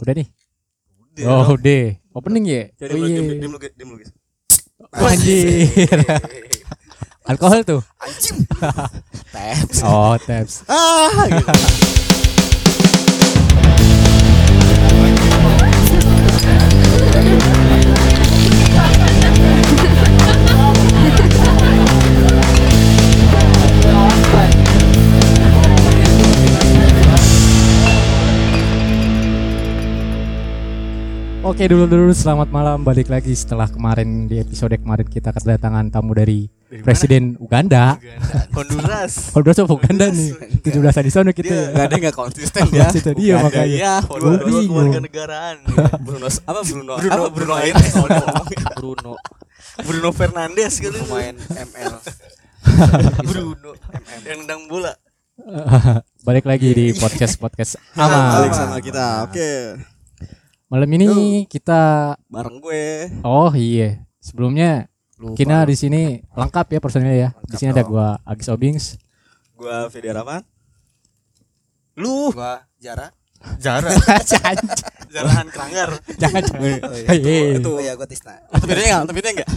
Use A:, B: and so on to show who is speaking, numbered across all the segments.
A: Udah nih.
B: Udah,
A: Oh,
B: dong.
A: udah. Opening ya?
B: Jadi
A: Oh, iya.
B: dulu, guys.
A: Anjir. Alkohol tuh.
B: Anjing. Taps.
A: Oh, taps.
B: Ah, gitu.
A: Oke dulu dulu selamat malam balik lagi setelah kemarin di episode kemarin kita kedatangan tamu dari,
B: Dari mana?
A: Presiden Uganda.
B: Uganda. Honduras.
A: Honduras apa Uganda nih? 17 di sana kita.
B: Dia
A: ya.
B: nggak ada nggak konsisten ya.
A: Konsisten, iya,
B: Uganda,
A: makanya.
B: Iya, dua
A: bingung.
B: keluarga negaraan. Bruno apa Bruno?
C: Bruno-
B: apa
C: Bruno
B: Aires?
C: Bruno
B: Bruno Fernandes gitu.
C: pemain ML
B: Bruno yang nendang bola.
A: balik lagi di podcast podcast
B: Balik
A: aman.
B: sama kita. Oke.
A: Malam ini kita
B: Bareng gue.
A: oh iya sebelumnya
C: Lupa
A: kita
C: lu.
A: di sini lengkap ya personilnya ya. Di sini ada gua Agis Obings.
B: Gua Fede Rahman. Lu
C: gua Jara
B: Jara.
A: jangan
B: Jarahan Keranggar.
A: jangan. jangan.
C: oh,
A: Hei, hei.
B: Itu.
C: oh iya gua Tisna
B: Tapi dia enggak, tapi dia enggak.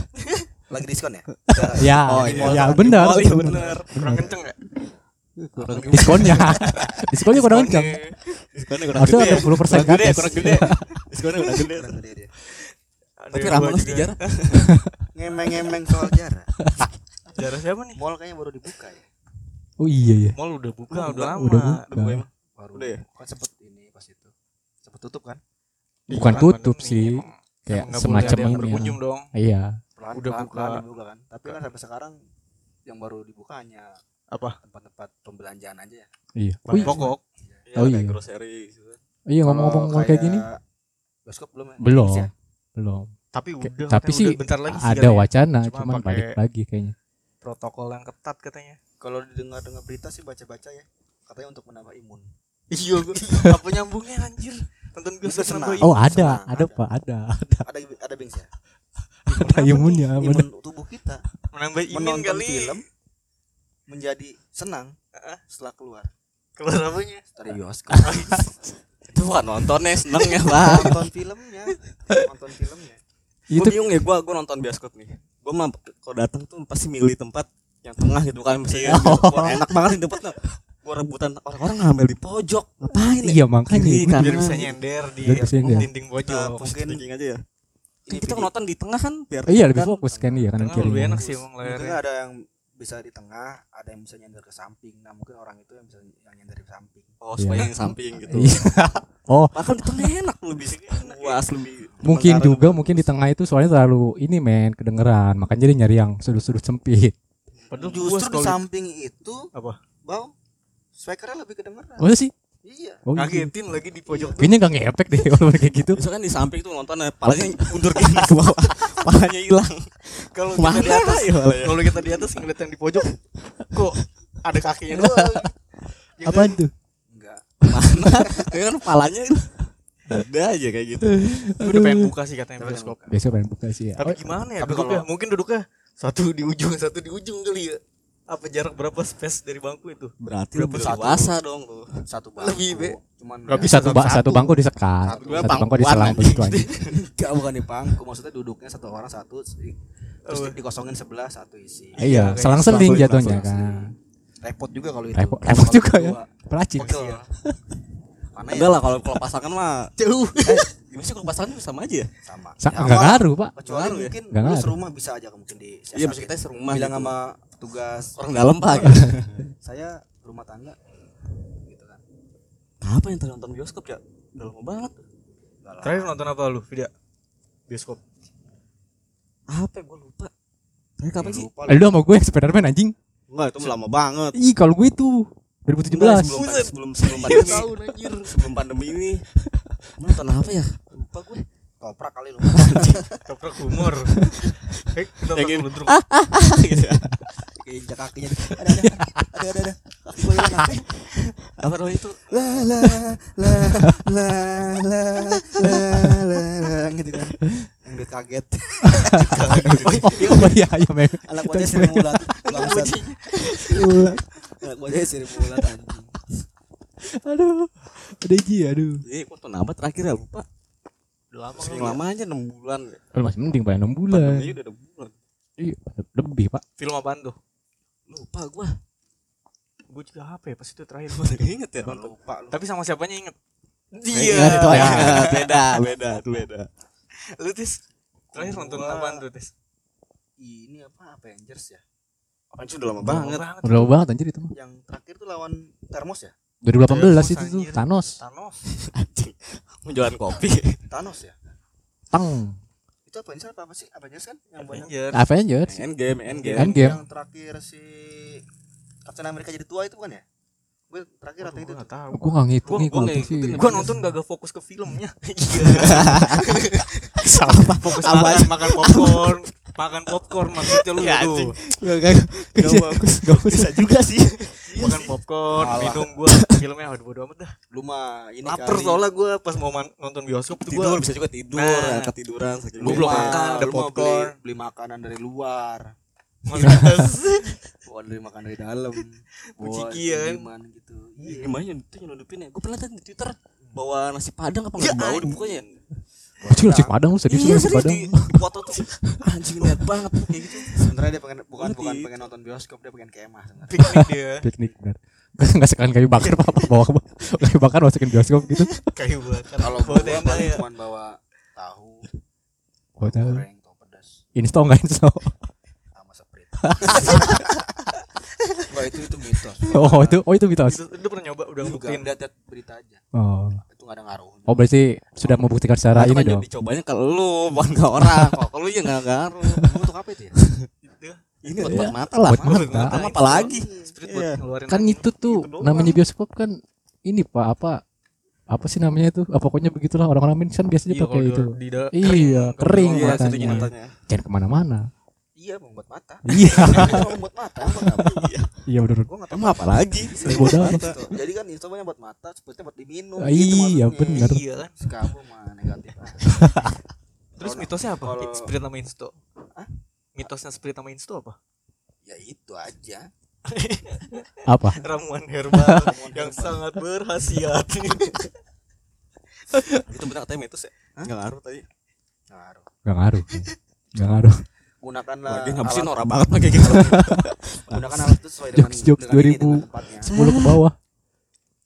C: lagi diskon ya
A: Ya,
B: Oh, iya.
A: ya benar.
B: Oh iya benar. Kurang kenceng ya?
C: kurang
A: Diskonnya. Diskonnya kurang kencang.
B: Diskonnya kurang
A: Harusnya
B: gede.
A: ada 10%
B: Kurang
A: ke
B: gede,
A: atas.
B: kurang gede. Diskonnya kurang gede. Tapi Rahman
C: gua
B: pasti
C: juga.
B: Jara.
C: ngemeng-ngemeng soal Jara
B: Jara siapa nih?
C: mall kayaknya baru dibuka ya
A: Oh iya ya.
B: Mall udah buka,
C: Udah
B: lama.
A: Udah buka.
B: Buka
C: baru
B: Udah ya?
C: kan sempet ini pas itu sempet tutup kan
A: Bukan
B: Iya,
A: tutup
B: pandemi,
A: sih. Kayak semacam
B: yang
A: ini.
B: berkunjung
A: ya.
B: dong.
A: Iya.
B: Udah buka.
C: dibuka kan tapi kan sampai sekarang yang baru dibuka hanya
B: Apa?
C: tempat-tempat pembelanjaan aja ya
A: Iya. Oh,
B: Bahan
A: iya.
B: pokok.
A: Oh, iya.
B: kayak grocery gitu.
A: Iya ngomong-ngomong
C: Kalau
A: kayak gini.
C: bioskop belum ya
A: Belum. Belum.
B: Tapi
A: Kayak-
B: udah.
A: tapi sih
B: udah bentar lagi sih
A: Ada wacana
B: Cuma
A: cuman
B: pakai-
A: balik lagi kayaknya.
B: protokol yang ketat katanya.
C: kalau didengar-dengar berita sih baca-baca ya katanya untuk menambah imun
B: Iya, gua apa nyambungnya anjir? Nonton bioskop
C: Senang.
B: nambah
A: Oh,
B: imun.
A: ada,
C: senang,
A: ada
C: ada.
A: Pak, ada. Ada.
C: ada ada bings ya
A: Ada imunnya,
C: imun tubuh kita
B: Menambah imun
C: menonton
B: kali.
C: film menjadi senang
B: Heeh.
C: setelah keluar
B: Keluar apanya?
C: dari bioskop
B: Itu bukan nontonnya, senengnya, Bang.
C: nonton filmnya nonton filmnya
A: Itu
B: bingung ya, gue gue nonton bioskop nih. Gue mah kalau datang tuh pasti milih tempat yang tengah gitu kan, misalnya Wah, enak banget di tempatnya. Gue rebutan orang-orang ngambil di pojok, ngapain ya?
A: iya makanya.
B: Kiri,
A: itu.
B: kan. biar bisa nyender di
A: Biar bisa nyender.
B: dinding pojok.
C: Nah, mungkin
B: aja ya.
C: Ini
B: kita nonton di tengah kan biar
A: Iya, lebih
B: kan
A: fokus kan iya kanan
B: tengah lebih
A: kiri.
B: enak sih emang layarnya.
C: ada yang bisa di tengah ada yang bisa nyender ke samping nah mungkin orang itu yang bisa yang nyender ke samping
B: Oh,
A: Iya.
B: supaya yang samping gitu.
A: Iya. Oh,
B: Bahkan di tengah enak lebih puas lebih.
A: mungkin
B: sementara
A: juga mungkin di tengah itu soalnya terlalu ini men kedengeran, makanya jadi nyari yang sudut-sudut sempit.
B: Padahal
C: justru di samping itu
B: apa?
C: bau speakernya lebih kedengeran
A: Oh sih?
C: Iya
A: Oh, iya.
B: Ngagetin lagi di pojok tuh.
A: Kayaknya gak ngefek deh kalau kayak gitu.
B: Misalkan di samping tuh nonton palanya mundur gini ke bawah. Palanya hilang. Kalau kita di atas,
C: ya palanya?
B: kalau kita di atas ngeliat yang di pojok, kok ada kakinya doang. Ya kan?
A: Apaan tuh?
C: enggak
B: Mana? Kayak kan palanya itu. Ada aja kayak gitu. Gue udah pengen buka sih katanya bioskop.
A: Besok pengen buka sih ya.
B: Tapi
A: Oh,
B: gimana ya
C: tapi kalau-
B: Mungkin duduknya satu di ujung, satu di ujung kali ya. Apa jarak berapa space dari bangku itu?
C: Berarti
B: Berarti lebih
C: satu.
B: dewasa dong lu.
C: satu bangku
B: Lebih, Be.
C: cuman
B: Nggak
C: ya,
B: bisa
A: satu, ba-
B: satu.
A: satu bangku disekat.
C: Satu.
A: Satu, bangku diselang begitu aja.
C: enggak bukan di bangku maksudnya duduknya satu orang satu terus
B: Oh.
C: di- dikosongin sebelah satu isi
A: Iya,
B: kayak
A: selang-seling jatuhnya kan.
C: repot juga kalau itu
A: Repot, repot juga ya. Pelacin.
C: Mana
B: Enggak
C: ya
B: lah kalau kalau pasangan mah jauh. Eh, gimana sih kalau pasangan sama aja ya?
C: sama
A: Sa-
C: Ya,
A: Enggak ngaruh, Pak.
C: kecuali
B: Ngaruh ya?
C: mungkin
A: Nggak
C: lu serumah bisa aja mungkin di
B: Iya, bisa kita serumah
C: bilang
B: gitu.
C: sama petugas
B: orang dalam pak gitu.
C: saya rumah tangga gitu kan
B: Apa yang tadi nonton bioskop ya? Udah lama banget. Terakhir nonton apa lu? Video bioskop. Apa gue lupa. Terakhir kapan sih?
C: Lupa
A: Lu sama gue Spiderman anjing.
B: Enggak, itu lama banget.
A: Ih, kalau gue itu 2017.
B: Nah, sebelum, sebelum sebelum pandemi. Iya, tahun anjir. Sebelum pandemi ini. Lu apa ya? Lupa gue.
C: Toprak kali lu.
B: Toprak humor. Eh, kita luntur.
A: Gitu.
C: Kayak kakinya. Ada ada ada ada.
B: Apa namanya itu?
C: La la la la la la la gitu kan. Yang kaget.
A: Oh, iya iya.
C: Anak wajah semula anjing
A: Aduh. Ada Iji aduh.
B: Gua nonton apa terakhir ya lupa.
D: Udah lama
B: Sering
D: nggak?
B: lama aja 6 bulan.
A: Oh, masih mending pak 6 bulan.
B: Iya udah 6 bulan.
A: Iya, lebih pak.
D: Film apaan tuh?
B: Lupa gua.
D: Gue juga HP pas itu terakhir.
B: Gua gak inget ya
C: lupa lu
D: Tapi sama siapanya inget?
B: Iya, itu aja. Beda, beda, beda.
D: Lu tis terakhir nonton
C: Gua-
D: apaan tuh tis?
C: ini apa Avengers ya
B: Sih udah lama banget.
D: banget.
A: Udah lama banget anjir itu mah.
C: yang terakhir tuh lawan Termos ya
A: 2018
D: Thanos,
A: itu tuh
D: anjir.
A: Thanos.
D: Thanos.
B: Anjing. Mau jualan kopi.
C: Thanos ya
A: Tang.
C: itu Avengers apa, apa sih Avengers kan yang banyak
D: Avenger.
A: Avengers.
B: Endgame, Endgame.
A: Endgame.
C: yang terakhir si Captain America jadi tua itu bukan ya gue terakhir nonton itu
D: Gue gak tau.
A: Gua enggak ngitung kalau
B: nggak.
D: Gue nonton gak, gak fokus ke filmnya.
B: Sama
D: fokus makan, makan popcorn, makan popcorn maksudnya lu
B: Ya,
D: tuh.
A: Gak bagus. Gak
B: Bisa juga sih.
D: Makan popcorn, minum gue filmnya aduh bodo amat dah.
C: lu mah ini kali.
D: soalnya gue pas mau man- nonton bioskop tuh gue
B: Tidur bisa juga tidur,
D: Nah.
B: ya, ketiduran
C: Lu
D: belum makan, ada popcorn.
C: beli, beli makanan dari luar bukan dari makan dari dalam buat
D: Ciki ya kan?
C: gimana gitu
B: Iya, gimana itu nyelundupin ya? Gue pernah liat di Twitter bawa nasi padang apa nggak bau dibukanya?
A: Anjing nasi padang lu serius
B: Iya
A: nasi padang.
B: di, di foto tuh anjing niat banget kayak gitu.
C: sebenarnya dia pengen bukan bukan pengen nonton bioskop dia pengen kemah
D: piknik dia
A: Piknik benar. Enggak sekalian kayu bakar apa bawa kayu bakar masukin bioskop gitu.
D: kayu bakar.
C: kalau
D: Bawa
C: gua
D: ya.
C: cuma bawa tahu
A: Gua tahu.
C: goreng tahu pedas
A: Insto enggak insto?
C: Wah itu itu mitos
A: Oh, itu oh itu mitos.
D: Itu, itu pernah nyoba udah ngebuktiin.
C: lihat lihat berita aja
A: Oh.
C: itu nggak ada ngaruh
A: Oh berarti sudah membuktikan secara
B: Itu
A: ini
B: kan
A: dong.
B: dicobanya ke lu, bukan ke orang. Kalau ke lu ya nggak ngaruh.
C: untuk apa itu ya
D: Itu.
B: Ini buat, buat mata lah.
A: Buat mata.
B: Sama apa lagi?
D: Spirit buat
B: Iya.
D: ngeluarin
A: Kan itu tuh namanya bioskop kan ini Pak apa apa sih namanya itu? Ah, pokoknya begitulah orang-orang kan biasanya
D: Iya,
A: pakai itu.
D: di- di da-
A: Iya, kering
B: Iya, situ matanya.
A: Jangan ke mana-mana.
C: Iya membuat mata
A: Iya,
C: membuat mata apa?
A: iya benar.
C: gua nggak tahu
B: apa lagi?
A: Bodoh amat.
C: Gitu. jadi kan instrumennya buat mata seperti buat diminum
A: Ah,
C: gitu
A: iya, benar.
D: Iya kan.
C: kamu mah negatif.
D: Terus mitosnya apa? Spirit sama Insto.
C: Hah?
D: Mitosnya Spirit sama Insto apa?
C: ya itu aja
A: Apa?
D: Ramuan herbal yang sangat berhasiat.
B: Itu benar katanya mitos ya? Nggak ngaruh tadi.
C: ngaruh
A: Gak ngaruh. Gak ngaruh.
C: Gunakanlah
B: Lagi
C: alat,
B: norak banget kayak gitu.
C: gunakan alat itu sesuai dengan
A: Jokes- jokes
C: dengan ini,
A: 2000.
C: dengan tempatnya
A: 10 ke bawah.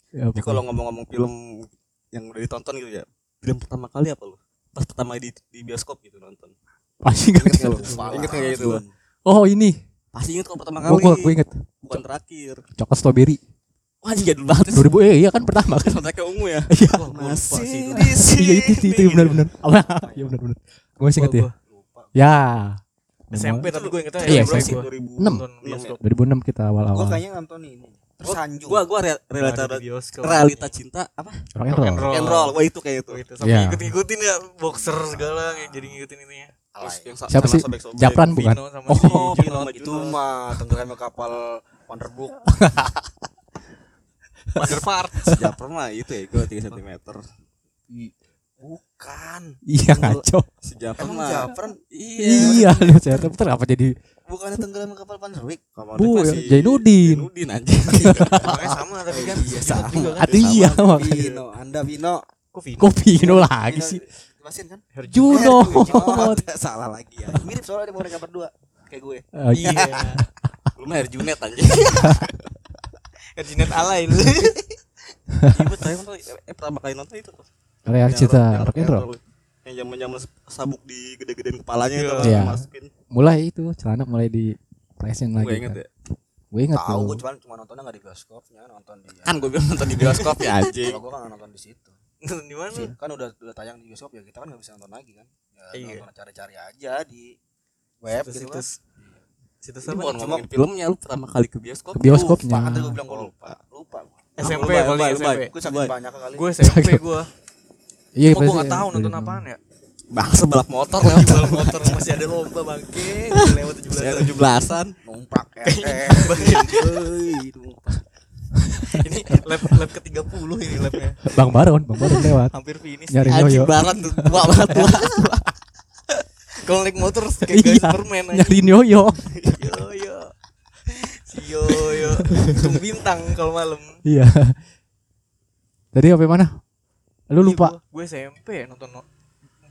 A: Ya,
B: Jadi kalau ngomong-ngomong film yang udah ditonton gitu ya, film pertama kali apa lu? Pas pertama di, di bioskop gitu nonton.
A: pasti gak
B: Ingat nggak lu?
C: Kepala
B: Ingat nggak kayak gitu?
A: Oh ini,
B: Pasti inget kalau pertama kali.
A: gua, gua inget
B: Bukan terakhir.
A: coklat strawberry.
B: Wah, anjing jadul banget.
A: 2000 eh iya kan pertama kan.
B: Soundtracknya ungu ya.
A: Iya.
B: Masih di sini.
A: Iya itu itu, itu benar-benar. Apa? Iya benar-benar. Gue masih inget ya. Ya.
D: SMP tapi gue ingetnya
A: Iya,
D: SMP
A: SMP.
D: gua.
B: 2006
D: Nonton bioskop.
A: 2006 kita awal-awal.
C: kayaknya nonton ini tersanjung
B: Gua gua re- realita realita cinta apa?
A: Rock and roll.
B: Rock and roll. Wah itu kayak itu.
D: Oh, itu sampai
A: Iya.
D: ngikut-ngikutin ya boxer segala yang jadi ngikutin ini ya.
B: Terus yang sa-
A: Siapa sih? Japran bukan? Oh,
B: Oh,
C: itu mah tenggelamnya kapal Wonderbook
D: Motherpart.
B: Japran mah itu ya gua 3 cm.
C: Bukan
A: Iya ngaco.
B: Si Japran
C: emang
B: mah.
C: Japran
A: Iya, lu saya putar apa jadi
C: bukannya tenggelamnya kapal Panserwik
B: Kamar
A: Bu,
B: Depan
A: yang
B: si
A: Jainuddin.
B: Jainuddin anjing.
D: Makanya sama tapi kan.
B: Iya, sama.
A: Aduh iya makanya.
C: Vino anda Vino
D: Kok Vino?
A: Kok Vino lagi sih?
C: jelasin kan
A: Juno.
C: Eh, salah lagi ya mirip soalnya dia mereka berdua kayak gue
A: Oh,
D: Iya.
B: Lu mah Herjunet anjing.
D: Erjinet alay lu.
B: Iya, terakhir nonton eh pertama kali nonton itu
A: cinta
B: yang
A: rock and roll.
B: Yang zaman-zaman sabuk di gede-gedein kepalanya itu
D: Iya.
A: Iya.
B: masukin.
A: Mulai itu celana mulai di presin lagi.
B: Gue inget ya.
A: Gue inget
C: tahu gue
A: tuh.
C: cuma cuma nontonnya nggak di bioskopnya nonton di
B: Kan gue bilang nonton di bioskop ya anjing.
C: kalau gue kan nonton di situ
D: Di mana?
C: kan udah udah tayang di bioskop ya kita kan nggak bisa nonton lagi kan ya
D: Iya.
C: nonton cari-cari aja di web gitu kan
D: Situs. Situs
B: Ini
D: apa?
B: bukan ngomongin filmnya lu pertama kali ke bioskop.
A: Ke bioskopnya.
C: lupa kan tadi gue bilang gue lupa lupa
D: SMP
B: lebay,
D: SMP.
C: gue saking banyak kali
D: Gue SMP gue.
A: Iya,
D: Kok gue gak tahu nonton
A: iya.
D: apaan ya?
B: Bangsa balap motor lewat
D: motor masih ada lomba bangke. Lewat 17
B: saya 17-an.
C: numpak ya
D: Ini lap lap ke 30 ini lapnya.
A: Bang Baron, Bang Baron lewat.
D: Hampir finish.
A: Nyari
B: Anjing
A: yoyo.
B: banget tuh tua banget tua.
D: Kalau naik motor kayak guys
A: Iya,
D: permen aja.
A: nyari yoyo.
D: Yo yo. Si yo yo. Hitung bintang kalau malam.
A: Iya. Tadi sampai mana? Lu lupa.
D: Gue SMP ya nonton no-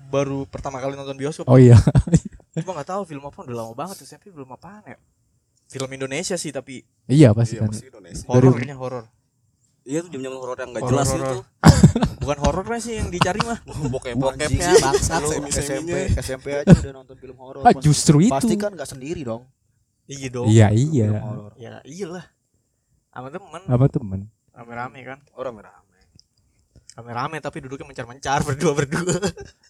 D: baru pertama kali nonton bioskop.
A: Oh iya.
D: Cuma nggak tahu film apa udah lama banget SMP belum apaan ya. Film Indonesia sih tapi
A: iya pasti
B: Iya
A: kan.
B: pasti Indonesia.
A: Dari-
D: horor.
B: Iya tuh jam-jam horor yang nggak
D: Horor,
B: jelas
D: horor.
B: itu.
D: Bukan horornya sih yang dicari mah.
B: Bokep-bokepnya
C: Anjing.
B: bangsat.
C: SMP SMP aja udah nonton film horor.
A: Ah, justru itu.
C: Pasti kan nggak sendiri dong.
D: Iya dong.
A: Iya iya.
D: Ya iyalah. Sama temen
A: Apa temen?
D: rame-rame kan.
C: Orang merah.
D: Rame-rame tapi duduknya mencar-mencar berdua-berdua.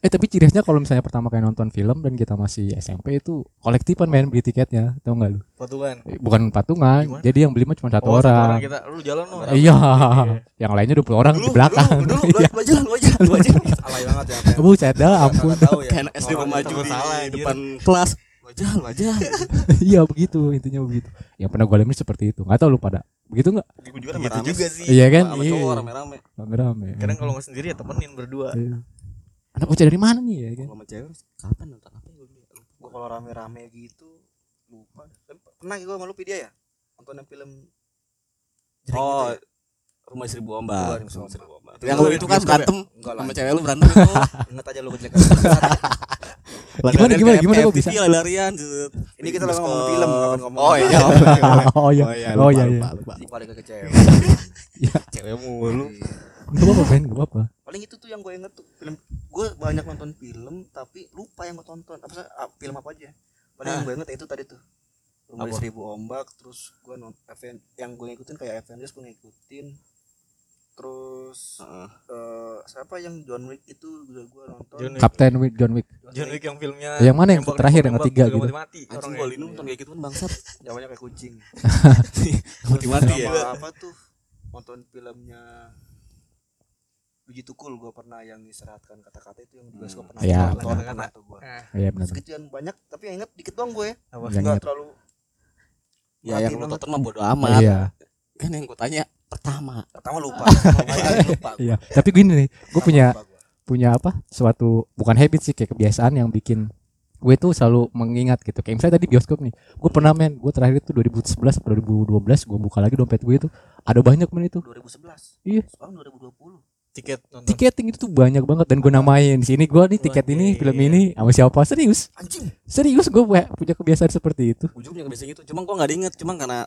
A: Eh tapi ciri khasnya kalau misalnya pertama kali nonton film dan kita masih SMP itu kolektifan main beli tiketnya, tau nggak lu?
D: Patungan.
A: Eh, Bukan patungan,
D: Gimana?
A: jadi yang beli mah cuma satu
D: Oh, satu
A: orang.
D: kita lu jalan lu.
A: Eh, Iya, yang lainnya 20 orang di belakang.
B: Dulu,
A: Iya.
B: dulu, aja, lu aja, lu aja.
C: Alay banget ya. yang-
A: Buset dah, ampun.
C: Ya.
B: Kayak SD
D: Orang
B: maju
D: takut
B: di
D: salah,
B: depan kelas. Lu aja, lu aja.
A: Iya begitu, intinya begitu. Yang pernah gue alami seperti itu. Nggak tahu lu pada begitu nggak?
B: Gue juga
D: Gitu
B: rame-rame.
D: juga sih.
A: Iya kan?
B: Sama
A: Iya.
B: rame-rame.
A: Rame-rame.
D: Kadang kalau nggak sendiri ya temenin berdua.
A: Iya. Anak bocah dari mana nih ya kan?
B: Kalau sama cewek kapan nonton apa ya gue
C: kalau rame-rame gitu lupa. Tapi Pernah gue sama lu dia ya? Nonton film Jering
B: Oh,
C: gitu ya?
B: Rumah seribu ombak. Rumah
C: Ombak.
B: seribu ombak. Yang
D: lu
B: itu kan berantem sama cewek lu berantem itu.
C: Ingat aja lu kecil
A: Gimana, gimana, gimana kok bisa?
B: larian set.
C: Ini kita lagi ngomong film, bukan ngomong
B: Oh iya.
A: oh iya.
B: Oh iya,
A: Oh
B: lupa,
A: iya
B: lupa,
A: iya.
B: lupa.
C: balik ke cewek.
B: Cewek mulu.
A: Gak apa-apa gak apa-apa.
C: Paling itu tuh yang gue inget tuh film. Gue banyak nonton film tapi lupa yang gue tonton. Apa sih ah, film apa aja? Paling yang gue inget itu tadi tuh. Rumah
D: Apa?
C: seribu ombak terus gue nonton yang gue ngikutin kayak Avengers gue ngikutin terus
B: Heeh.
C: eh, siapa yang John Wick itu juga gue nonton
D: John Wick.
A: John Wick.
D: John Wick yang filmnya
A: Yang mana yang
D: nembak-
A: terakhir, yang ketiga gitu?
D: mati
B: Anjing
D: orangnya.
B: gua linu nonton kayak gitu bangsat.
C: namanya kayak kucing
B: Mati-mati
C: Sama
B: ya.
C: apa tuh nonton filmnya Biji Tukul gue pernah yang diseratkan kata-kata itu yang di bioskop pernah
A: Iya,
C: nonton pernah tuh gue
A: Iya benar.
C: sekian banyak tapi yang inget dikit doang gue
D: apa?
A: Yang
C: nggak terlalu
B: Ya
C: Mati
B: yang tonton mah bodo amat.
A: Iya.
B: Kan yang gue tanya pertama.
C: pertama lupa lupa gua.
A: Iya. Tapi gini nih, gue punya punya apa? Suatu bukan habit sih kayak kebiasaan yang bikin gue tuh selalu mengingat gitu. Kayak misalnya tadi bioskop nih, gue pernah men, gue terakhir itu 2011 atau 2012 gue buka lagi dompet gue itu ada banyak men itu
C: 2011
A: Iya.
C: sekarang 2020
D: Tiket nonton.
A: tiketing itu tuh banyak banget dan gue namain di sini gue nih tiket ini
D: Wah,
A: film
D: iya.
A: ini sama siapa serius
C: anjing
A: serius gue punya kebiasaan seperti itu
B: Ujung punya kebiasaan gitu. Cuma gua enggak diinget, cuma karena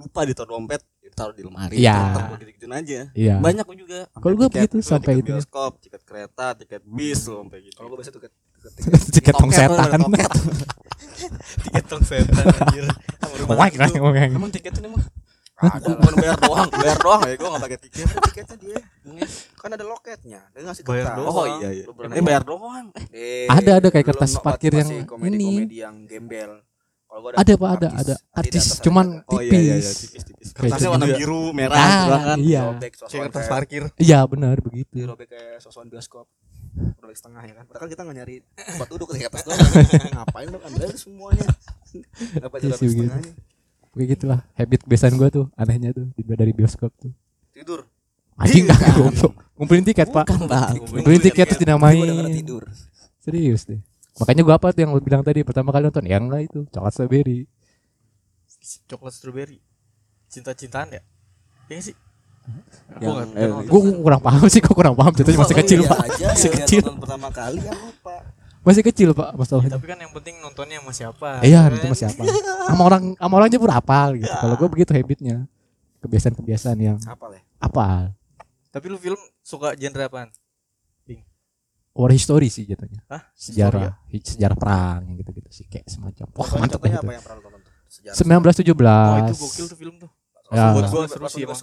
B: lupa ditaruh dompet, taruh di lemari. Tetep gua gitu-gituin aja.
A: iya
B: Banyak juga.
A: Kalau gua
B: Tiket
A: begitu,
B: itu,
A: sampai
B: tiket
A: itu.
B: bioskop, tiket kereta, tiket bis loh sampai gitu.
C: kalau gue biasa tiket tiket
A: tiket tong setan.
D: Tiket tong setan anjir.
A: Keren.
B: Emang tiket ini mah ada bukan bayar doang, bayar doang ya gua enggak pakai tiket.
C: tiketnya dia kan ada loketnya dia ngasih
D: Bayar
C: kertas.
D: doang.
B: Oh iya iya. Eh bayar doang. Eh,
A: Ada, ada kayak kertas parkir yang ini.
C: komedi yang gembel kalau gua
A: ada pak ada ada. Artis
C: ada
A: cuman
C: ada.
B: Oh iya iya iya,
A: tipis
B: tipis-tipis.
A: Kayak
B: Kertasnya
A: gitu
B: warna biru, merah,
A: ah
B: kan.
A: iya.
C: Robek
D: Kayak kertas parkir.
A: iya benar begitu.
C: Dirobek kayak sosokan bioskop. Robek setengah ya kan? Padahal kita nggak nyari tempat duduk di atas doang. Ngapain lu ambil semuanya.
A: Iya
C: jadi
A: sih, begitu.
C: setengahnya.
A: Kayak gitulah habit kebiasaan gue tuh anehnya tuh dari bioskop tuh.
C: Tidur.
A: Anjing dah goblok. Ngumpulin tiket pak.
B: Bukan,
A: ngumpulin tiket terus dinamain.
C: Tidur.
A: Serius deh makanya gue apa tuh yang lu bilang tadi pertama kali nonton ya enggak itu coklat strawberry
D: Coklat strawberry. Cinta-cintaan ya? Iya sih.
B: Yang-
D: Gua nggak
B: eh,
D: nonton.
A: gue kurang paham sih gue kurang paham contohnya masih
C: Lupa,
A: kecil
C: iya
A: pak
C: aja,
A: masih
C: ya,
A: kecil
C: nonton pertama kali yang lupa
A: masih kecil pak masalahnya
D: Tapi kan yang penting nontonnya sama siapa.
A: iya
D: kan?
A: itu masih apa sama orang sama orang aja pun apal gitu kalau gue begitu habitnya kebiasaan-kebiasaan yang
C: apa ya
A: apal
D: Tapi lu film suka genre apaan?
A: War history sih jatuhnya
D: Hah?
A: sejarah hi- sejarah perang yang gitu-gitu sih kayak semacam wah
C: Contohnya-
A: mantap gitu
C: apa yang pernah lu tonton tuh sejarah
A: 1917
D: Oh, itu gokil tuh film tuh.
A: Ya.
D: Buat gua seru sih emang.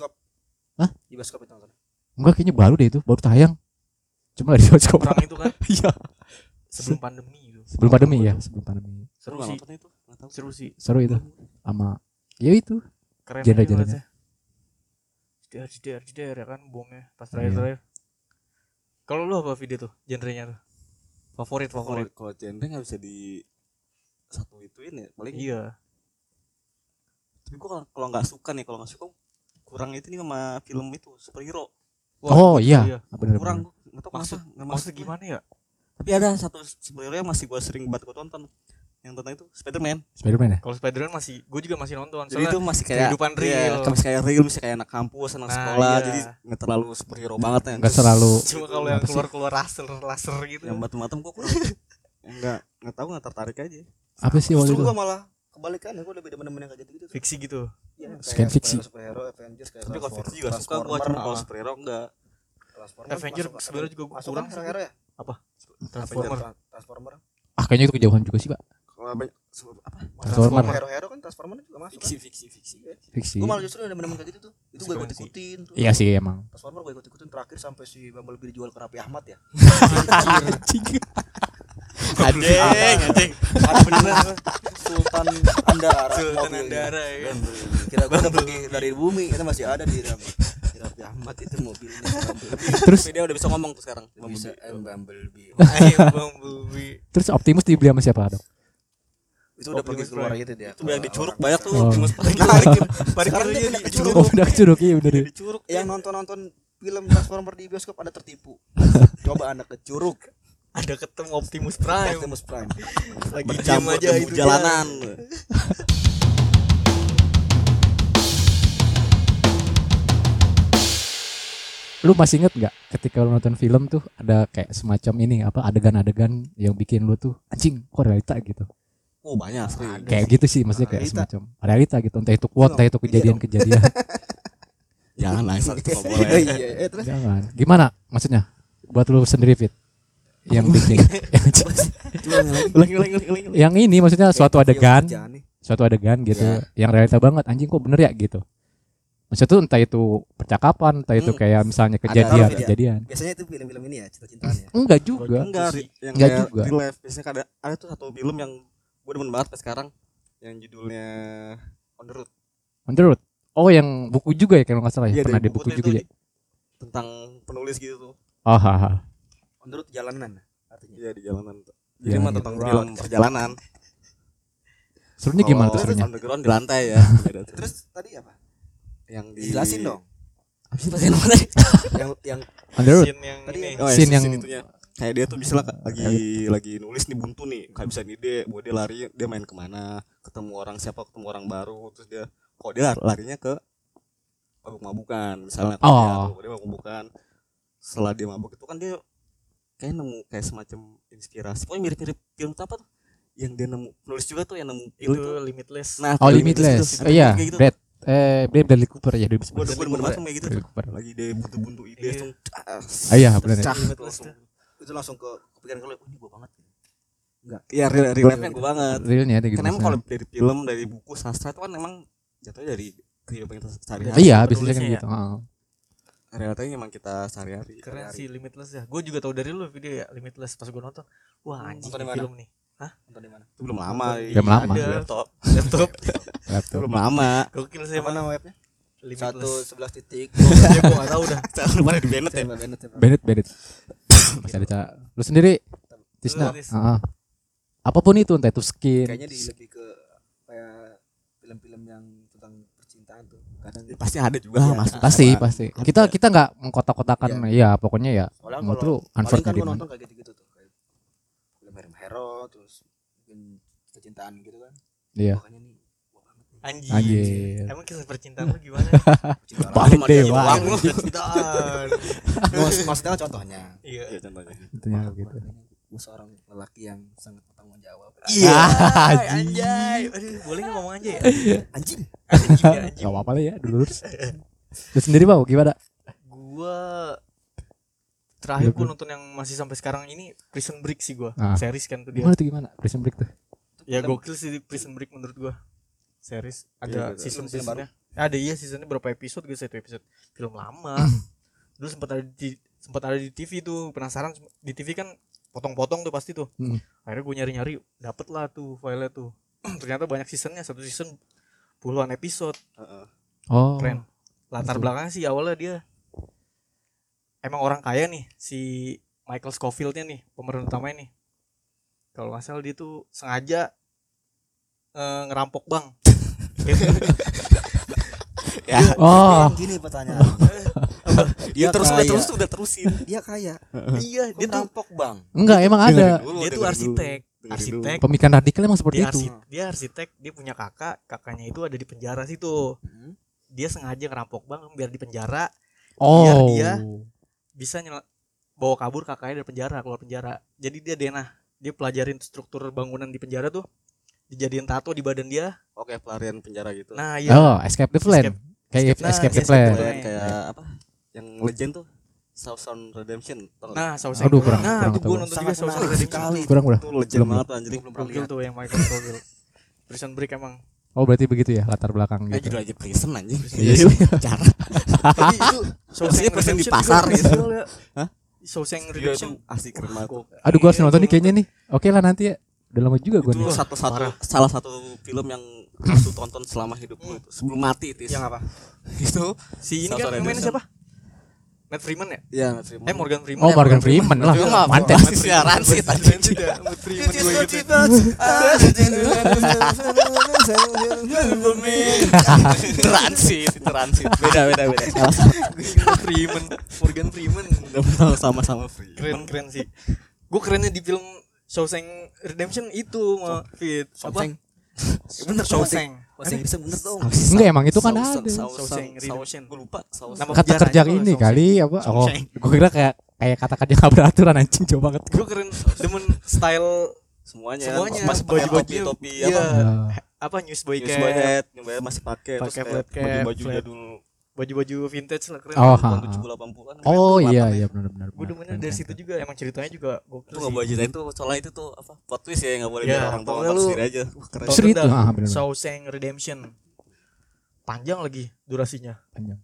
A: Hah?
C: di bioskop itu nonton
A: enggak kayaknya baru deh itu baru tayang cuma di bioskop
D: Perang itu kan
A: iya
D: sebelum pandemi itu.
A: sebelum pandemi ya sebelum pandemi
B: Seru
D: sih.
B: nonton itu?
D: Seru sih.
A: seru itu sama ya itu
D: Keren
A: Genre-
D: aja
A: genrenya.
D: ngeliatnya. Jeder, jeder, jeder ya kan bomnya pas terakhir-terakhir. Kalau lu apa video tuh genrenya tuh? Favorit favorit.
B: kalau genre nggak bisa di satu ituin ya paling
D: Iya.
B: tapi gua kalau- kalau nggak suka nih kalau nggak suka kurang itu nih sama film itu superhero
A: oh iya bener,
B: kurang
A: bener.
B: gua nggak tahu
D: Maksud maksud
B: masuk
D: gimana ya?
B: tapi ada satu superhero yang masih gua sering banget gua tonton yang tentang itu Spiderman
A: Spiderman ya
D: Kalau Spider-Man masih gue juga masih nonton.
B: jadi itu masih kayak
D: kehidupan
B: iya,
D: real.
B: kayak masih kayak real masih kayak anak kampus anak
D: Nah,
B: sekolah
D: iya.
B: jadi nggak terlalu superhero banget ya
A: nggak selalu
D: cuma kalau yang
A: Apa sih?
D: keluar-keluar laser laser gitu.
B: yang macam-macam gua kurang nggak nggak tahu nggak tertarik aja
A: apa sih waktu itu
C: gua malah kebalikannya gua lebih demen-demen yang kayak tuh.
D: Fiksi gitu.
C: Iya,
A: Scan
C: kayak
A: fiksi.
C: superhero, Avengers kayak
B: tapi kalau fiksi juga suka gua
C: Transformer,
B: cuma kalau superhero enggak
C: Transformer
D: Avenger
C: masuk-
D: sebenarnya juga kurang
C: kan
D: sih.
C: hero-hero ya?
D: Transformer.
C: Avenger, Transformer.
A: ah kayaknya itu kejauhan juga sih pak
B: banyak apa?
A: Transformer.
C: Hero-hero kan Transformer juga masuk.
B: fiksi fiksi fiksi.
A: Fiksi.
C: Gue malah justru yang demen-demen kayak gitu tuh. Itu gue
D: Suka
C: ikut-ikutin tuh.
A: iya sih emang.
C: Transformer gue ikut-ikutin terakhir sampai si Bumblebee dijual ke Raffi Ahmad ya.
D: Anjing, anjing.
C: Ada beneran Sultan Andara.
D: Sultan. Andara ya.
C: Kira gue udah pergi dari bumi itu masih ada di Raffi Ahmad itu mobilnya
A: terus
B: dia udah bisa ngomong tuh sekarang.
C: Bisa eh, Bumblebee.
D: Bumblebee.
A: terus Optimus dibeli sama siapa dok
C: Itu udah pergi keluar
D: Prime.
C: itu dia.
B: itu biar
C: ke
B: dicuruk
C: orang
B: banyak tuh
A: Oh.
B: timus
C: Sekarang
D: Parkirnya
C: dia
D: dicuruk.
A: oh udah curug iya bener ya
B: dicuruk
C: Yang nonton-nonton film Transformer di bioskop ada tertipu. Coba anda ke Curug
D: Ada ketemu Optimus Prime.
C: Optimus Prime.
D: Lagi
B: bercampur
D: aja itu
B: jalanan
A: lu masih inget nggak ketika lu nonton film tuh ada kayak semacam ini apa adegan-adegan yang bikin lu tuh anjing kok realita gitu
B: oh banyak sering
A: kayak gitu sih maksudnya kayak
C: Realita.
A: semacam realita gitu. Entah itu quote entah itu kejadian-kejadian
B: jangan lah itu boleh.
C: Iya, terus?
A: Jangan. Gimana maksudnya? Buat lu sendiri fit. Yang bikin yang ini maksudnya suatu adegan. suatu adegan gitu.
B: Ya.
A: yang realita banget. Anjing kok bener ya gitu. Maksudnya tuh entah itu percakapan entah itu
B: Hmm.
A: kayak misalnya kejadian
C: Ada.
A: kejadian.
C: Biasanya itu film-film ini ya, cinta-cintaan ya.
A: enggak juga.
B: Enggak
A: Enggak juga.
B: real life. Biasanya ada ada tuh satu film yang gue demen banget sampai sekarang yang judulnya On the Road
A: menurut oh yang buku juga ya kalau nggak salah ya
B: Iya,
A: pernah di buku juga ya
B: tentang penulis gitu tuh
A: oh haha.
C: Menurut jalanan artinya.
B: iya di jalanan tuh jadi mah
A: gitu.
B: tentang film perjalanan
A: serunya gimana tuh serunya
B: underground di lantai ya.
C: Terus tadi apa?
B: yang di
C: Dijelasin dong.
B: apa sih mana
C: Yang yang
A: on the road
D: Scene yang
C: Tadi
D: ini.
C: yang-
B: oh, ya,
A: Scene yang-
B: itunya kayak dia tuh misalnya lagi lagi nulis nih buntu nih nggak bisa ide buat dia lari dia main ke mana ketemu orang siapa ketemu orang baru terus dia kok dia lar- larinya ke mabuk-mabukan misalnya
A: Oh.
B: dia, tuh, dia mabuk-mabukan. Setelah dia mabuk itu kan dia kayak nemu kayak semacam inspirasi pokoknya mirip-mirip film apa tuh? Yang dia nemu penulis juga tuh yang nemu
D: Itu.
B: Film itu
D: limitless.
B: nah
A: oh limitless oh iya.
B: gitu.
A: Brad eh Brad Bradley Cooper ya dia
B: banget kayak gitu. Lagi dia buntu-buntu ide
D: Iya.
B: langsung
A: Ah, iya, bener ya.
C: itu langsung ke kepikiran kalau oh, ini gua banget.
B: Iya real, real gue banget
A: realnya ada gitu
B: Karena emang kalau dari film, dari buku sastra itu kan emang jatuhnya dari kehidupan kita sehari-hari.
A: iya biasanya kan
D: ya.
A: gitu Heeh.
B: Realitanya emang kita sehari-hari.
D: Keren sih Limitless ya. Gue juga tahu dari lu video ya Limitless pas gue nonton. Wah anjing
C: Nonton di
D: ini
C: mana?
D: film nih.
C: Nonton di mana?
B: Itu belum lama.
A: Belum lama.
B: Di Laptop.
D: Laptop.
A: Laptop
B: belum lama.
D: Gokil sih
C: nama webnya? Satu sebelas titik.
D: Ya gue gak tau dah.
B: Sekarang mana di Bennett ya?
C: Bennett ya.
A: Bennett Ada cara lu sendiri Tisna
D: Tis.
A: Heeh. apa pun itu entah itu skin
C: Kayaknya di lebih ke kayak film-film yang tentang percintaan tuh. Kadang
B: Pasti ada juga
C: Iya.
B: masuk.
A: pasti
B: Kan.
A: pasti kita kita nggak mengkotak-kotakan ya pokoknya ya
C: Soalnya
A: menurut
C: kalau
A: lu unfair
C: kan nonton kayak gitu-gitu tuh kayak film hero terus mungkin percintaan gitu kan.
A: iya
C: Pokoknya
D: Anjing.
A: Anjir.
D: Emang kisah percintaan lu gimana?
A: Paling dewa
B: uang
D: Lu percintaan.
C: Maksud- Maksudnya contohnya.
D: Iya.
B: Iya contohnya.
A: Intinya gitu
C: Gue seorang lelaki yang sangat bertanggung jawab.
D: Iya.
A: Ah,
D: Anjay. Aduh, boleh nggak ngomong aja ya?
C: Anjing.
D: Anjing ya, anjing.
A: Gak apa-apa lah ya dulu Lu sendiri bau gimana
D: Gua terakhir gua nonton yang masih sampai sekarang ini Prison Break sih gua.
A: Ah.
D: Series kan tuh dia.
A: gimana tuh gimana Prison Break tuh
D: Ya gokil sih Prison Break menurut gua. Series ada
B: Iya,
D: season
C: Film-film
D: seasonnya. Ada iya seasonnya berapa episode gitu satu episode. Film lama. Dulu sempat ada di sempat ada di TV tuh penasaran di TV kan potong-potong tuh pasti tuh.
A: Hmm.
D: Akhirnya gue nyari-nyari dapet lah tuh filenya tuh. Ternyata banyak seasonnya satu season puluhan episode
B: Heeh.
A: oh
D: keren. Latar
A: Betul.
D: belakangnya sih awalnya dia emang orang kaya nih si Michael Scofield-nya nih pemeran utamanya nih. Kalau nggak salah dia tuh sengaja eh, ngerampok bank.
B: Ya,
A: oh
C: gini pertanyaan.
B: dia terus udah
C: kaya.
B: terus udah terusin.
C: Dia kaya.
D: iya,
C: Dia rampok bang.
A: enggak emang ada
B: Dulu,
D: dia tuh arsitek. arsitek
A: pemikiran radikal emang seperti
D: dia
A: itu
D: arsitek, dia arsitek dia punya kakak kakaknya itu ada di penjara situ
C: Hmm.
D: dia sengaja ngerampok bank biar di penjara
A: oh
D: dia- bisa nyel- bawa kabur kakaknya dari penjara keluar penjara jadi dia denah dia pelajarin struktur bangunan di penjara tuh dijadiin tato di badan dia
B: Oke, pelarian penjara gitu.
D: nah iya
A: oh escape the plan
D: Escape-
A: kayak
D: Escape-
A: escape,
D: nah,
A: the
D: Escape
A: plan
D: the
B: Kayak, kayak apa? Yang legend tuh Southern Redemption.
D: Nah Shawshank
A: Aduh, kurang-
D: nah
A: kurang
D: itu gue nonton juga
C: menarik
D: Redemption
C: sekali.
A: kurang kurang
B: itu legend
A: belum,
B: banget anjing.
C: Belum pernah lihat.
D: tuh yang Michael Scofield Prison Break emang
A: oh berarti begitu ya latar belakang
B: Eh
A: gitu
B: judul aja prison anjing.
A: Iya.
B: Cara.
D: tapi itu
B: Maksudnya prison di pasar gitu.
D: ya.
B: Hah?
D: Shawshank
B: Iya,
D: Redemption
B: asik keren banget.
A: Aduh gua harus
D: Iya,
A: nonton nih kayaknya nih oke lah nanti ya udah lama juga gua
B: Itu
A: nih
B: satu-satu
D: Parah.
B: salah satu film yang harus lu tonton selama hidup lu itu. Sebelum mati itu.
C: Yang apa?
B: Itu
D: si ini kan
B: Redemption.
D: siapa Matt Freeman ya
B: ya
D: eh Morgan Freeman
A: oh Morgan Freeman lah
B: Itu nggak
A: manten
B: apa-apa. siaran sih tadi.
D: Matt Freeman gue gitu
B: transit transit beda beda beda salah
D: Matt Freeman Morgan Freeman
B: sama-sama free
D: keren keren sih gue kerennya di film Shawshank Redemption itu mah fit apa
C: Shawshank. Bener
D: Shawshank
C: Bahasa Inggrisnya bener dong.
A: Enggak, emang itu kan ada.
D: Shawshank Redemption.
B: gue lupa Shawshank.
D: Nama
A: kata kerja ini
D: Shawshank.
A: kali apa oh
D: Shawshank.
A: gua kira kayak kayak kata kerja nggak beraturan anjing coba banget
D: gue keren demen style
B: semuanya
D: Semuanya,
B: masih pakai topi
D: baju-baju.
B: topi
D: Iya.
B: apa
A: Ya.
D: apa newsboy
B: News
D: cap
B: Boy Head, nyobain masih pakai terus
D: Pakai
B: kayak
D: flat cap,
B: baju baju
D: flat. Baju-baju vintage lah keren.
A: Oh,
B: tahun tujuh puluh delapan puluh. An
A: oh iya iya benar benar
D: gue demennya dari situ juga. Emang ceritanya juga gokil
B: itu nggak boleh ceritain tuh soalnya itu tuh apa plot twist ya nggak boleh
D: Iya,
B: biar orang nonton
D: lu-
B: sendiri aja. Wah, keren.
A: Serius itu, ah.
D: Shawshank Redemption. Panjang lagi durasinya.
A: Panjang.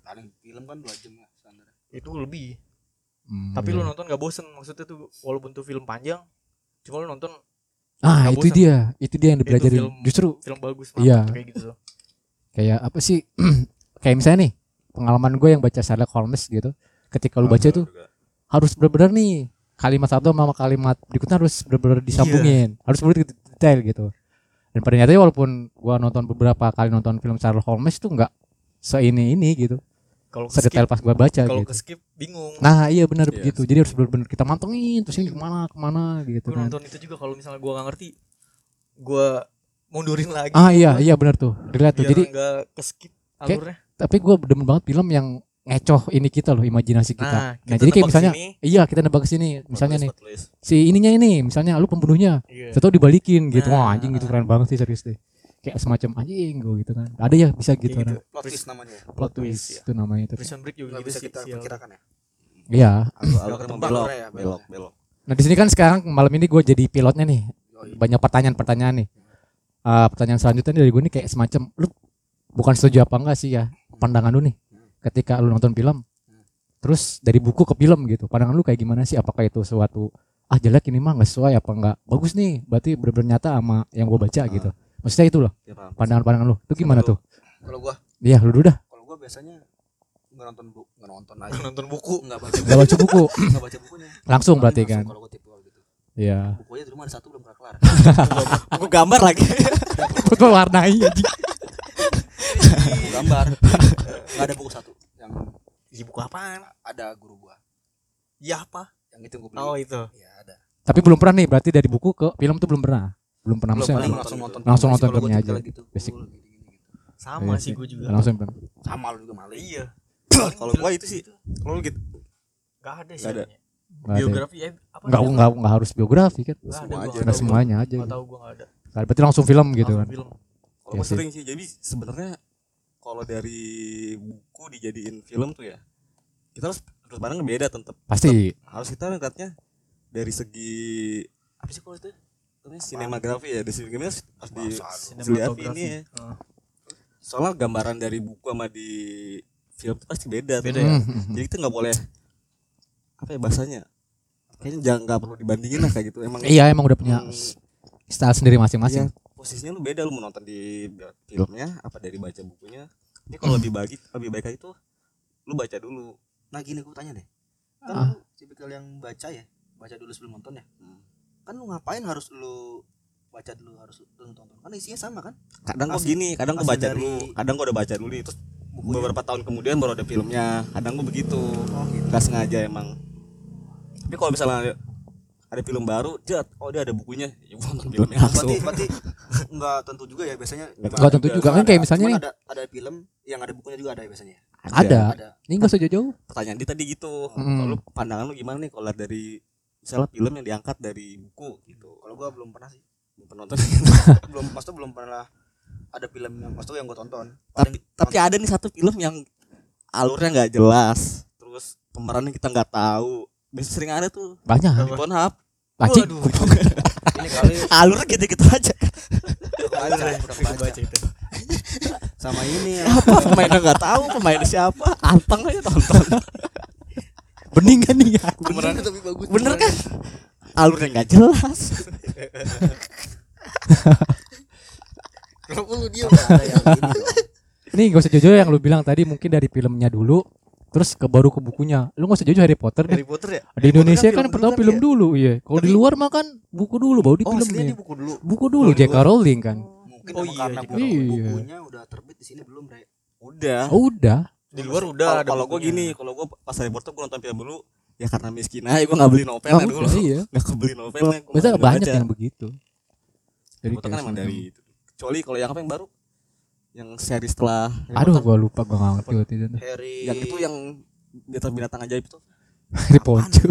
C: Paling film kan 2 jam lah standar.
D: itu lebih.
A: Hmm,
D: tapi
A: iya.
D: lu nonton gak bosen maksudnya tuh walaupun tuh film panjang cuma lu nonton
A: ah
D: nggak
A: itu
D: bosan.
A: dia itu dia yang dipelajarin.
D: film-
A: justru
D: film bagus
A: Iya.
D: kayak gitu.
A: Kayak apa sih kayak misalnya nih pengalaman gue yang baca Sherlock Holmes gitu ketika lu baca tuh harus benar-benar nih kalimat satu sama kalimat berikutnya harus benar-benar disambungin harus benar detail gitu. Dan pada nyatanya walaupun gua nonton beberapa kali nonton film Sherlock Holmes tuh nggak seini ini gitu
D: kalau
A: sedetail pas gua baca
D: kalau
A: gitu.
D: skip bingung.
A: Nah iya benar
B: Iya,
A: begitu. Jadi harus benar-benar kita mantengin terus ini ke mana ke mana gitu
D: gue
A: kan.
D: nonton itu juga kalau misalnya gua gak ngerti gua mundurin lagi.
A: Ah iya iya benar tuh. Dilihat tuh. Jadi
D: nggak ke skip
A: Kayak-
D: alurnya
A: tapi gua demen banget film yang ngecoh ini kita loh imajinasi kita
D: nah,
A: nah,
D: kita
A: jadi kayak misalnya
D: sini,
A: iya kita nebak ke sini misalnya nih si ininya ini misalnya lu pembunuhnya
D: iya.
A: Setelah dibalikin gitu. Wah,
D: Nah.
A: anjing gitu keren banget sih serius deh. Kayak semacam anjing gue gitu kan. Ada ya bisa gitu, ada.
D: gitu.
C: Plot twist namanya.
A: Plot twist
D: ya.
A: itu namanya itu.
D: Prison Break juga gitu
C: bisa kita
D: sial.
C: perkirakan ya.
A: Iya.
C: Ketebak
B: belok
C: ya,
B: belok belok
A: Nah, di sini kan sekarang malam ini gue jadi pilotnya nih. Banyak pertanyaan-pertanyaan nih. Eh, pertanyaan selanjutnya dari gue nih kayak semacam lu bukan setuju apa enggak sih ya pandangan lu nih ketika lu nonton film terus dari buku ke film gitu. Pandangan lu kayak gimana sih? Apakah itu suatu ah jelek ini mah nggak sesuai apa enggak bagus nih berarti benar-benar nyata sama yang gue baca gitu. Maksudnya itu loh
B: ya
A: pandangan-pandangan lu. Itu gimana tuh?
C: Kalau gua
A: iya lu dulu dah.
C: kalau gua biasanya nggak nonton bu nggak nonton aja.
D: Nonton buku.
C: Nggak baca
A: Gak baca buku.
C: Nggak baca bukunya.
A: Langsung berarti kan?
C: kalau gua tipe gitu.
A: Iya.
C: Bukunya di rumah ada satu belum kelar.
B: Aku gambar lagi.
A: Gue warnai anjing.
C: buku gambar. nggak ada buku satu yang
D: di buku apaan
C: ada guru gua
D: ya apa
C: yang itu gua beli
D: oh itu
C: ya ada
A: Tapi belum pernah nih berarti dari buku ke film tuh belum pernah. Belum pernah
C: belum langsung
B: gitu.
C: nonton
A: Langsung nonton
C: gua
A: filmnya aja.
C: gitu
A: Basic.
C: Gini, gini, gitu.
D: sama
A: Iya
D: sih gue juga
A: Langsung film.
C: sama lu juga malah
D: iya
B: kalau gua itu sih kalau lu gitu
D: gak ada sih
B: ada.
A: ada.
D: biografi ya apa
A: Nggak nggak nggak harus biografi kan.
D: Nggak
B: Semua
D: gua
B: aja.
D: nggak
A: Ada
D: tahu
A: semuanya
D: gua.
A: aja. gitu.
D: tahu gue nggak ada
A: Nah, Berarti langsung film gitu
D: Langsung
A: kan.
D: film
B: kalau gua
A: sih.
B: sering sih jadi sebenarnya kalau dari buku dijadiin film tuh ya kita harus terus pandang beda tetap
A: Pasti.
B: harus kita ngeliatnya dari segi apa sih kalau itu namanya sinematografi ya dari segi harus harus di dilihat ini ya
D: Heeh.
B: soalnya gambaran dari buku sama di film tuh pasti beda tuh.
D: Beda ya?
B: Jadi kita nggak boleh apa ya bahasanya kayaknya jangan nggak perlu dibandingin lah kayak gitu emang
A: Iya emang udah punya
B: Hmm,
A: style sendiri masing-masing.
B: iya, posisinya lu beda lu mau nonton di filmnya apa dari baca bukunya? Ini kalau lebih baik lebih baik tuh lu baca dulu.
C: Nah gini gua tanya deh. Kan
A: Ah.
C: lu tipikal yang baca ya baca dulu sebelum nonton ya?
B: Hmm.
C: kan lu ngapain harus lu baca dulu harus lu nonton? Kan isinya sama kan?
B: Kadang kok gini kadang
C: asli
B: baca
C: dari
B: dulu kadang gua udah baca dulu terus
C: bukunya.
B: beberapa tahun kemudian baru ada filmnya kadang gua begitu.
C: Oh gitu.
B: Nggak sengaja emang. Tapi kalau misalnya ada film baru jat. Oh dia ada bukunya. Ya gua nonton filmnya. langsung
C: berarti berarti nggak tentu juga ya biasanya
A: Nggak tentu juga. Kan kayak misalnya nih.
C: ada ada film yang ada bukunya juga ada ya biasanya.
A: Ada.
C: Ada.
A: Ini nggak usah jauh-jauh.
B: Pertanyaan dia tadi gitu.
A: Mm.
B: kalau lu pandangan lu gimana nih? Kalau dari misalnya film yang diangkat dari buku gitu.
C: Kalau gua belum pernah sih.
B: Penonton
C: belum maksudnya belum pernah ada film yang maksudnya yang gua tonton.
B: Tapi tapi ada nih satu film yang alurnya nggak jelas. Terus pemerannya kita nggak tahu biasa sering ada tuh.
A: Banyak.
B: Di Pornhub.
A: Anjing.
C: ini kali
B: alurnya gitu-gitu aja.
C: Udah baca udah baca
D: itu.
C: sama ini ya.
B: apa? Pemainnya nggak tahu pemainnya siapa? Anteng aja tonton
A: bening kan nih ya
C: beneran tapi bagus.
B: Bener kan? Alurnya nggak jelas.
C: Kenapa lu dia ada yang ini.
A: Ini gak usah jauh-jauh yang lu bilang tadi mungkin dari filmnya dulu terus ke baru ke bukunya. Lu gak usah jauh Harry Potter deh.
D: Harry Potter ya?
A: Di Indonesia kan
C: film
A: pertama
C: dulu kan
A: film
C: ya?
A: dulu iya. Kalau di luar mah kan buku dulu baru di
C: oh
A: filmnya
C: di buku dulu.
A: Buku dulu
B: Oh,
A: J.K. Rowling kan.
C: Mungkin
D: Oh iya,
C: karena
D: J.K.
C: buku
A: Rowling.
C: bukunya udah terbit di sini belum Bre
B: udah.
A: Oh udah?
D: Di luar udah
B: kalau gue gini kalau gue pas Harry Potter gue nonton film dulu ya karena miskin aja gue nggak beli novel
A: Oh,
B: dulu.
A: iya.
B: Nggak kebeli novelnya gua
A: biasa banyak yang begitu.
B: Harry Potter kan emang dari itu. Kecuali kalau yang apa yang baru yang seri setelah Harry
A: aduh gua lupa gua nggak ngerti waktu itu
C: Harry
B: yang itu yang binatang binatang ajaib itu.
A: Harry Potter.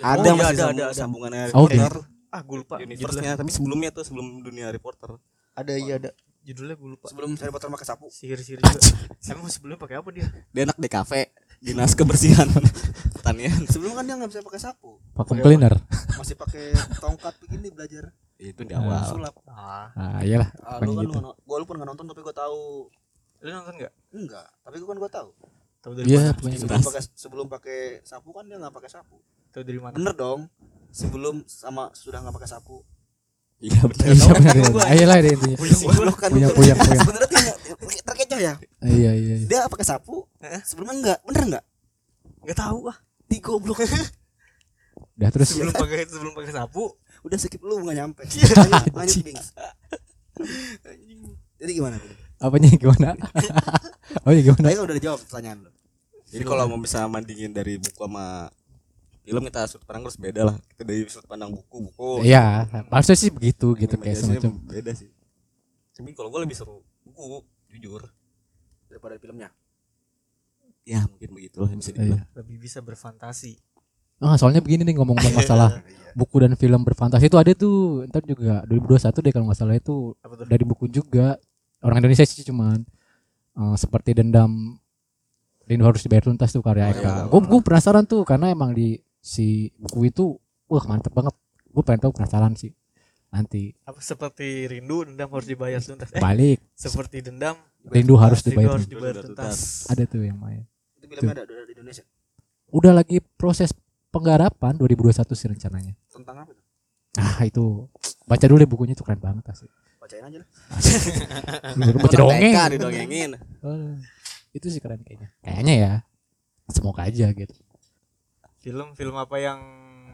B: ada
D: iya,
B: masih
D: ada,
B: sambung-
D: ada, ada.
B: sambungannya Harry
A: Oh,
B: Potter.
D: ah gue lupa judulnya
B: universe-nya tapi sebelumnya tuh sebelum dunia Harry Potter.
C: Ada iya ada.
D: Judulnya gue lupa.
C: Sebelum Harry Potter pakai sapu
D: sihir-sihir juga. Emang sebelumnya pakai apa dia?
B: Dia enak di kafe dinas kebersihan. Pertanian
C: sebelum kan dia nggak bisa pakai sapu.
A: Vacuum cleaner
C: masih pakai tongkat begini belajar
B: itu di
A: Ah.
B: awal.
C: Sulap.
D: Ah.
A: Ah iyalah
C: ah, lu kan
A: gitu.
C: lu gue lu pun nggak nonton tapi gue tahu.
D: Lu nonton nggak?
C: Enggak tapi gue kan gue tahu.
D: Tahu dari
A: Iya,
D: mana?
C: sebelum pakai sebelum pakai sapu kan dia nggak pakai sapu.
D: Tahu dari mana?
C: Bener dong. Sebelum sama sudah nggak pakai sapu.
B: Iya benar
A: iya benar ya ayolah deh intinya.
C: Bener.
A: puyang, puyang.
C: sebenarnya dia terkecoh ya.
A: Iya iya iya.
C: dia pakai sapu sebelumnya enggak bener enggak
D: nggak tahu ah.
C: Di goblok
A: udah terus.
D: Sebelum pakai sebelum pakai sapu
C: udah skip lu nggak nyampe.
A: Iya,
C: lanjut Bings. Jadi gimana
A: apanya gimana? Oh iya gimana?
C: Tadi udah dijawab pertanyaan lu?
B: Jadi kalau mau bisa bandingin dari buku sama film kita sudut pandang harus beda lah. Kita dari sudut pandang buku buku.
A: Iya harusnya sih begitu gitu kayak semacam.
B: beda sih. Tapi kalau gue lebih seru buku jujur.
C: Daripada filmnya?
B: Ya mungkin begitulah yang bisa
A: iya.
B: Dibilang
D: lebih bisa berfantasi
A: ah soalnya begini nih ngomong-ngomong masalah buku dan film berfantasi itu ada tuh ntar juga 2021 deh kalau nggak salah itu dari buku juga orang Indonesia sih cuman eh, seperti dendam rindu harus dibayar tuntas tuh karya
B: Oh,
A: Eka.
B: iya.
A: Gue gue penasaran tuh karena emang di si buku itu wah mantep banget. Gue pengen tahu penasaran sih nanti
D: apa seperti rindu dendam harus dibayar tuntas eh
A: balik
D: seperti dendam
A: rindu harus
D: rindu
A: dibayar
D: harus
A: tuntas.
D: dibayar
B: Rindu
D: tuntas
A: Ada tuh yang main.
C: itu filmnya ada ada di Indonesia
A: Udah lagi proses penggarapan 2021 sih rencananya.
C: tentang apa tuh
A: Ah itu baca dulu deh bukunya tuh keren banget asli.
C: bacain aja lah
A: baca dongeng.
B: Didongengin
A: Oh, itu sih keren kayaknya. Kayaknya ya. Semoga aja gitu.
D: film film apa yang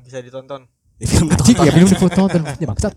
D: bisa ditonton
B: Ya, film
A: Anjing ya difoto nonton maksudnya bangsat.